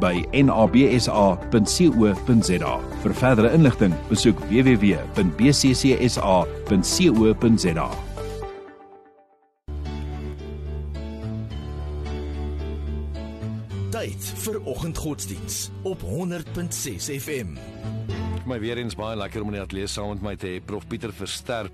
by nabsa.co.za. Vir verdere inligting, besoek www.bccsa.co.za. Tyd vir oggendgodsdiens op 100.6 FM my weer eens baie lekker om in die ateljee saam met my te hê Prof Pieter Verster.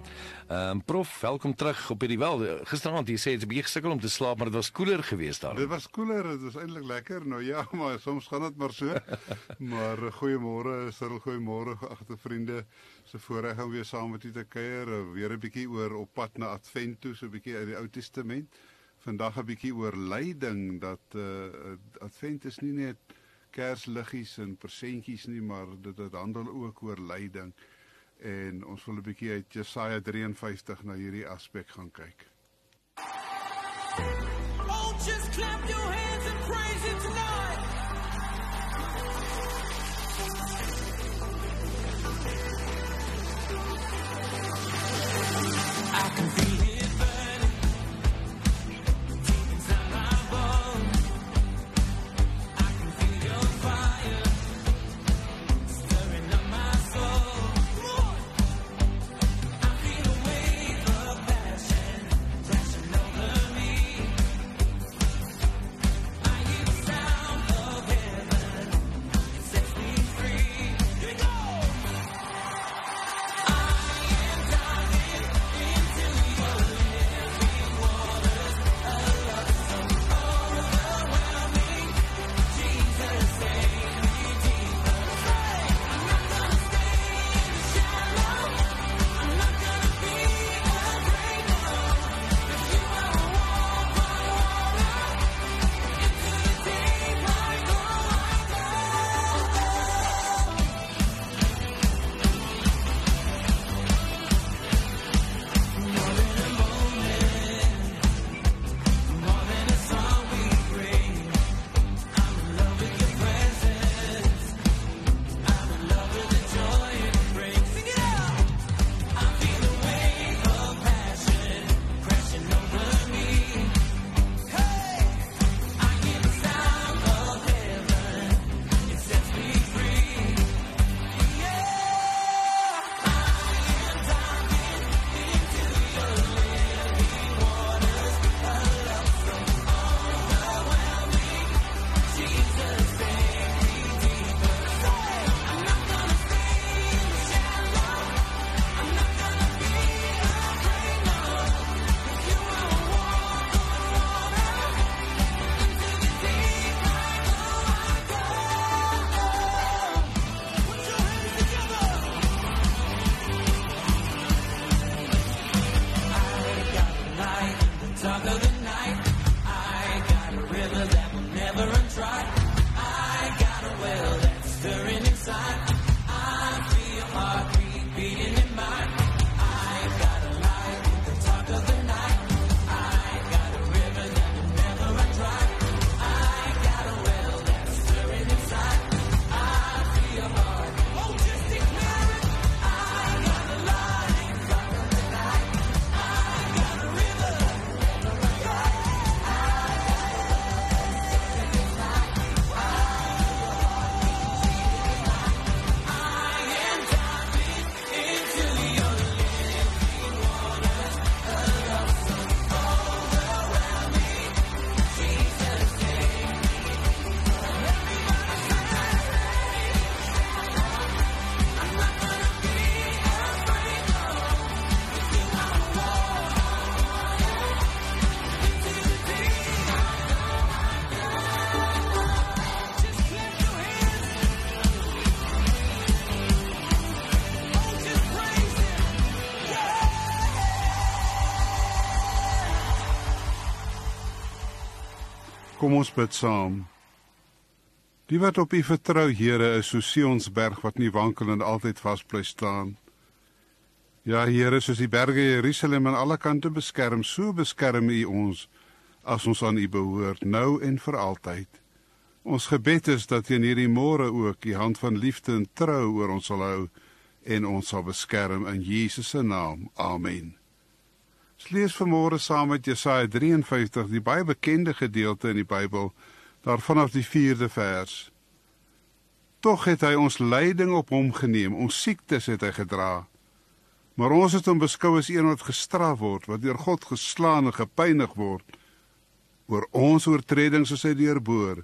Ehm um, Prof, welkom terug op hierdie wel. Gisteraand jy sê dit 'n bietjie gesukkel om te slaap, maar dit was koeler geweest daar. Dit was koeler, dit was eintlik lekker. Nou ja, maar soms gaan dit maar so. maar uh, goeiemôre, Cyril, goeiemôre agte vriende. Se voorreg om weer saam met u te kuier, uh, weer 'n bietjie oor op pad na Advent toe, so 'n bietjie uit die Ou Testament. Vandag 'n bietjie oor lyding dat uh, Advent is nie net kersliggies en persentjies nie, maar dit het handel ook oor lyding. En ons wil 'n bietjie uit Jesaja 53 na hierdie aspek gaan kyk. Oh, just clap your hands and praise it tonight. I can feel Kom ons bid saam. Die wat op U vertrou, Here, is so Sionsberg wat nie wankel en altyd vas bly staan. Ja, Here, soos die berge Jerusalem aan alle kante beskerm, so beskerm U ons as ons aan U behoort, nou en vir altyd. Ons gebed is dat in hierdie môre ook U hand van liefde en trou oor ons sal hou en ons sal beskerm in Jesus se naam. Amen. Ons lees vanmôre saam met Jesaja 53, die baie bekende gedeelte in die Bybel, daarvan af die 4de vers. Tog het hy ons lyding op hom geneem, ons siektes het hy gedra. Maar ons het hom beskou as een wat gestraf word, wat deur God geslaan en gepynig word. Oor ons oortredings is hy deurboor,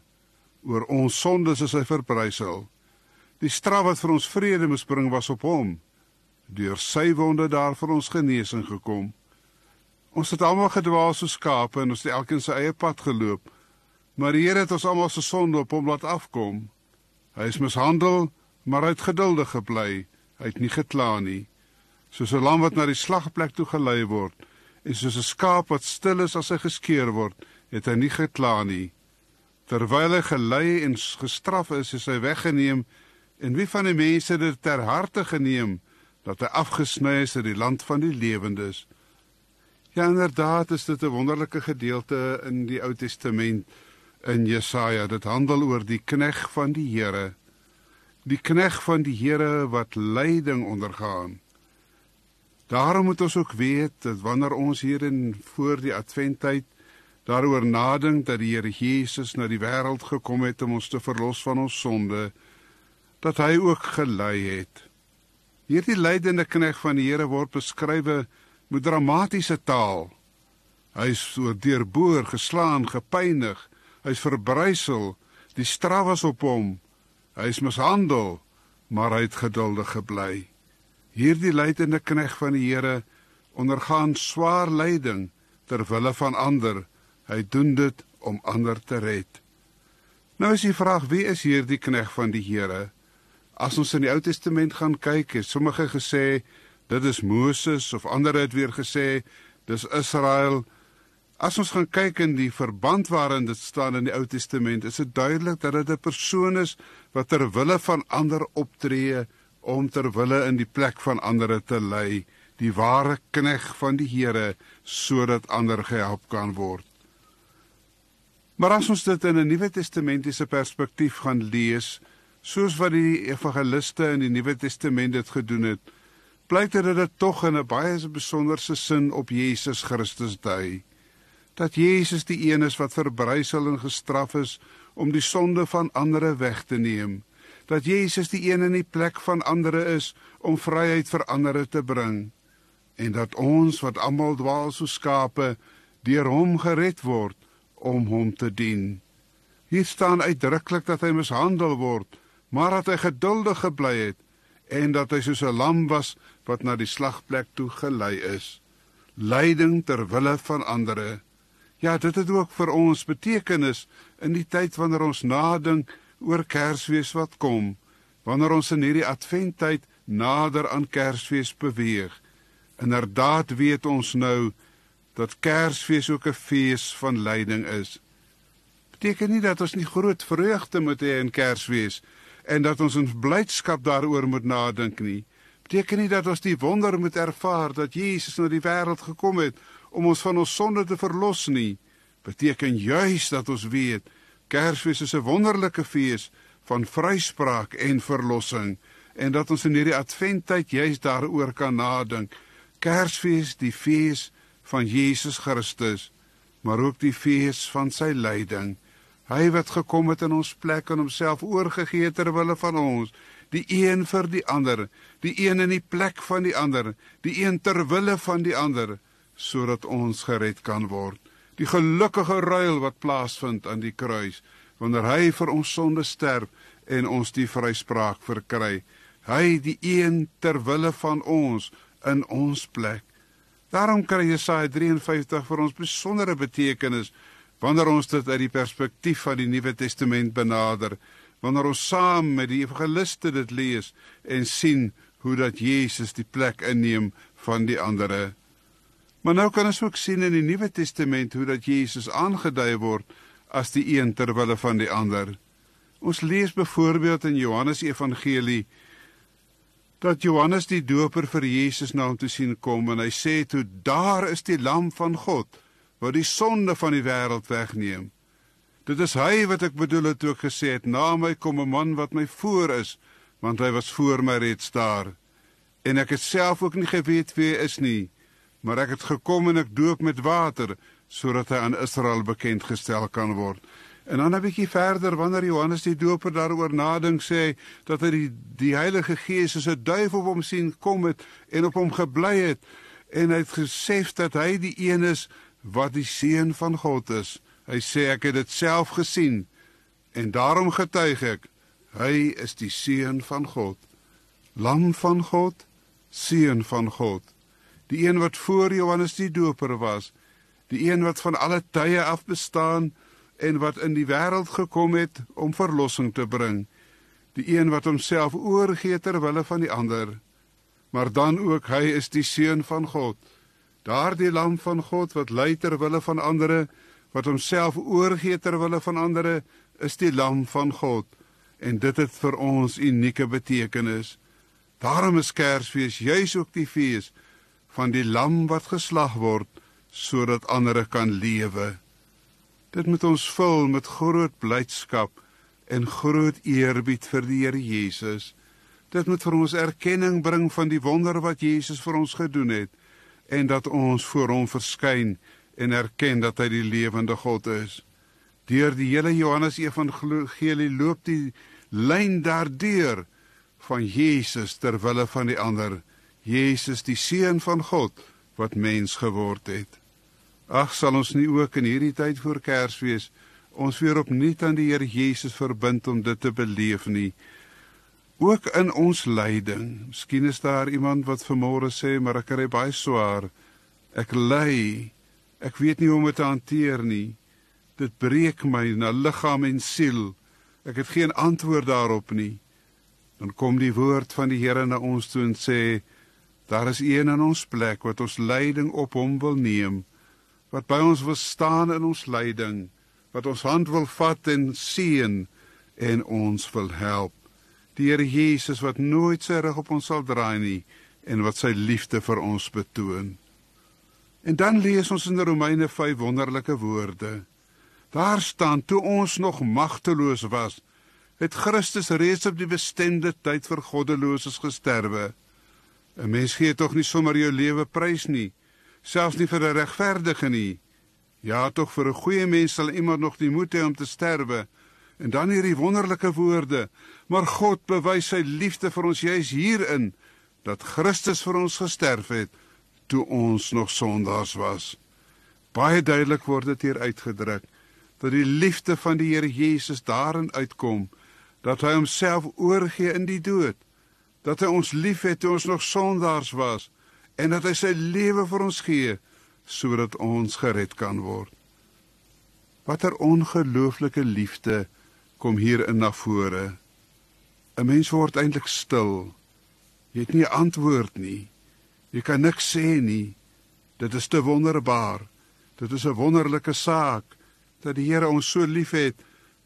oor ons sondes is hy verbrysel. Die straf wat vir ons vrede moes bring was op hom. Deur sy wonde daar vir ons genesing gekom. Ons het almal gedwaal soos skape en ons het elkeen sy eie pad geloop. Maar die Here het ons almal se sonde op hom laat afkom. Hy is mishandel, maar hy het geduldig gebly. Hy het nie gekla nie. Soos 'n lam wat na die slagplek toe gelei word, en soos 'n skaap wat stil is as hy geskeer word, het hy nie gekla nie. Terwyl hy gelei en gestraf is, is hy weggeneem En wie van die mense dit ter harte geneem dat hy afgesny is uit die land van die lewendes? Ja, inderdaad is dit 'n wonderlike gedeelte in die Ou Testament in Jesaja. Dit handel oor die knegg van die Here. Die knegg van die Here wat lyding ondergaan. Daarom moet ons ook weet dat wanneer ons hier in voor die Adventtyd daaroor nadink dat die Here Jesus na die wêreld gekom het om ons te verlos van ons sonde, dat hy ook gelei het. Hierdie lydende knegg van die Here word beskrywe met dramatiese taal. Hy is deurboor, geslaan, gepynig, hy's verbrysel, die straf was op hom. Hy is mishandel, maar hy het geduldig gebly. Hierdie lydende knegg van die Here ondergaan swaar lyding ter wille van ander. Hy doen dit om ander te red. Nou is die vraag, wie is hierdie knegg van die Here? As ons in die Ou Testament gaan kyk, het sommige gesê dit is Moses of ander het weer gesê dis Israel. As ons gaan kyk in die verband waarin dit staan in die Ou Testament, is dit duidelik dat dit 'n persoon is wat ter wille van ander optree om ter wille in die plek van ander te lei, die ware knegg van die Here sodat ander gehelp kan word. Maar as ons dit in 'n Nuwe Testamentiese perspektief gaan lees, soos wat die evangeliste in die Nuwe Testament dit gedoen het, blyk dit dit tog in 'n baie besonderse sin op Jesus Christus dui. Dat Jesus die een is wat verbrysel en gestraf is om die sonde van ander weg te neem. Dat Jesus die een in die plek van ander is om vryheid vir ander te bring en dat ons wat almal dwaal so skape deur hom gered word om hom te dien. Hier staan uitdruklik dat hy mishandel word maar dat hy geduldig gebly het en dat hy soos 'n lam was wat na die slagplek toe gelei is. Lyding ter wille van ander. Ja, dit het ook vir ons betekenis in die tyd wanneer ons nadink oor Kersfees wat kom, wanneer ons in hierdie Adventtyd nader aan Kersfees beweeg. Inderdaad weet ons nou dat Kersfees ook 'n fees van lyding is. Beteken nie dat ons nie groot vreugde moet hê in Kersfees nie en dat ons in blydskap daaroor moet nadink nie. Beteken nie dat ons die wonder moet ervaar dat Jesus na die wêreld gekom het om ons van ons sonde te verlos nie. Beteken juis dat ons weet Kersfees is 'n wonderlike fees van vryspraak en verlossing en dat ons in hierdie adventtyd juis daaroor kan nadink. Kersfees, die fees van Jesus Christus, maar ook die fees van sy lyding. Hy wat gekom het in ons plek en homself oorgegee ter wille van ons, die een vir die ander, die een in die plek van die ander, die een ter wille van die ander, sodat ons gered kan word. Die gelukkige ruil wat plaasvind aan die kruis wanneer hy vir ons sonde sterf en ons die vryspraak verkry. Hy die een ter wille van ons in ons plek. Daarom kry Jesaja 53 vir ons besondere betekenis wanneer ons dit uit die perspektief van die Nuwe Testament benader, wanneer ons saam met die evangeliste dit lees en sien hoe dat Jesus die plek inneem van die ander. Maar nou kan ons ook sien in die Nuwe Testament hoe dat Jesus aangedui word as die een ter wille van die ander. Ons lees byvoorbeeld in Johannes Evangelie dat Johannes die Doper vir Jesus na hom toe sien kom en hy sê toe daar is die lam van God wat die sonde van die wêreld wegneem. Dit is hy wat ek bedoel het toe ek gesê het na my kom 'n man wat my voor is want hy was voor my reeds daar. En ek het self ook nie geweet wie hy is nie, maar ek het gekom en ek doop met water sodat hy aan Israel bekend gestel kan word. En dan 'n bietjie verder wanneer Johannes die Doper daaroor nadink sê dat hy die die Heilige Gees as 'n duif op hom sien kom het en op hom gebly het en hy het gesê dat hy die een is wat die seun van God is. Hy sê ek het dit self gesien en daarom getuig ek hy is die seun van God. Lam van God, seun van God. Die een wat voor Johannes die Doper was, die een wat van alle tye af bestaan en wat in die wêreld gekom het om verlossing te bring. Die een wat homself oorgee ter wille van die ander. Maar dan ook hy is die seun van God. Daardie lam van God wat ly ter wille van ander, wat homself oorgee ter wille van ander, is die lam van God. En dit het vir ons unieke betekenis. Daarom is Kersfees juis ook die fees van die lam wat geslag word sodat ander kan lewe. Dit moet ons vul met groot blydskap en groot eerbied vir die Here Jesus. Dit moet vir ons erkenning bring van die wonder wat Jesus vir ons gedoen het en dat ons voor hom verskyn en erken dat hy die lewende God is. Deur die hele Johannes Evangelie loop die lyn daardeur van Jesus ter wille van die ander. Jesus die seun van God wat mens geword het. Ag sal ons nie ook in hierdie tyd voor Kersfees ons weer opnuut aan die Here Jesus verbind om dit te beleef nie. Ook in ons lyding. Miskien is daar iemand wat vanmôre sê maar ek kry baie swaar. Ek ly. Ek weet nie hoe om dit te hanteer nie. Dit breek my na liggaam en siel. Ek het geen antwoord daarop nie. Dan kom die woord van die Here na ons toe en sê daar is een in ons plek wat ons lyding op hom wil neem wat by ons wil staan in ons lyding, wat ons hand wil vat en seën en ons wil help. Die Here Jesus wat nooit sy rug op ons sal draai nie en wat sy liefde vir ons betoon. En dan lees ons in Romeine 5 wonderlike woorde. Daar staan toe ons nog magteloos was, het Christus reeds op die bestemde tyd vir goddeloses gesterwe. 'n Mens gee tog nie sommer jou lewe prys nie selfs nie vir 'n regverdige nie. Ja, tog vir 'n goeie mens sal iemand nog die moed hê om te sterwe. En dan hierdie wonderlike woorde: "Maar God bewys sy liefde vir ons juis hierin dat Christus vir ons gesterf het toe ons nog sondaars was." Baie duidelik word dit hier uitgedruk dat die liefde van die Here Jesus daarin uitkom dat hy homself oorgee in die dood, dat hy ons liefhet toe ons nog sondaars was en dat hy sy lewe vir ons gee sodat ons gered kan word. Watter ongelooflike liefde kom hier in na vore. 'n Mens word eintlik stil. Jy het nie 'n antwoord nie. Jy kan niks sê nie. Dit is te wonderbaar. Dit is 'n wonderlike saak dat die Here ons so liefhet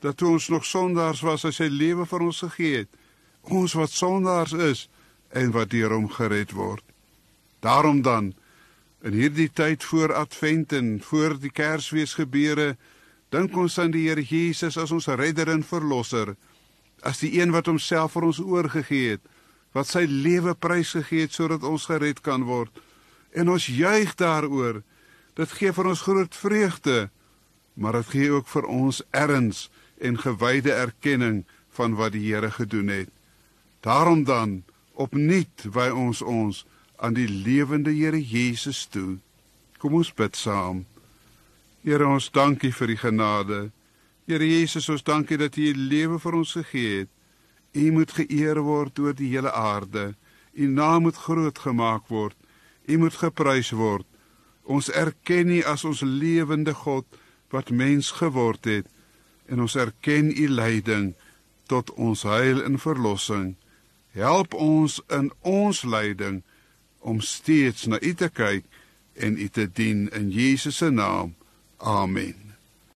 dat toe ons nog sondaars was, hy sy lewe vir ons gegee het. Ons wat sondaars is en wat deur hom gered word. Daarom dan in hierdie tyd voor Advent en voor die Kersfees gebeure, dink ons aan die Here Jesus as ons redder en verlosser, as die een wat homself vir ons oorgegee het, wat sy lewe prysgegee het sodat ons gered kan word. En ons juig daaroor. Dit gee vir ons groot vreugde, maar dit gee ook vir ons erns en gewyde erkenning van wat die Here gedoen het. Daarom dan opnuut wy ons ons aan die lewende Here Jesus toe. Kom ons bid saam. Here ons dankie vir die genade. Here Jesus, ons dankie dat U U lewe vir ons gegee het. U moet geëer word oor die hele aarde. U naam moet groot gemaak word. U moet geprys word. Ons erken U as ons lewende God wat mens geword het en ons erken U lyding tot ons heil en verlossing. Help ons in ons lyding om steeds na U te kyk en U te dien in Jesus se naam. Amen.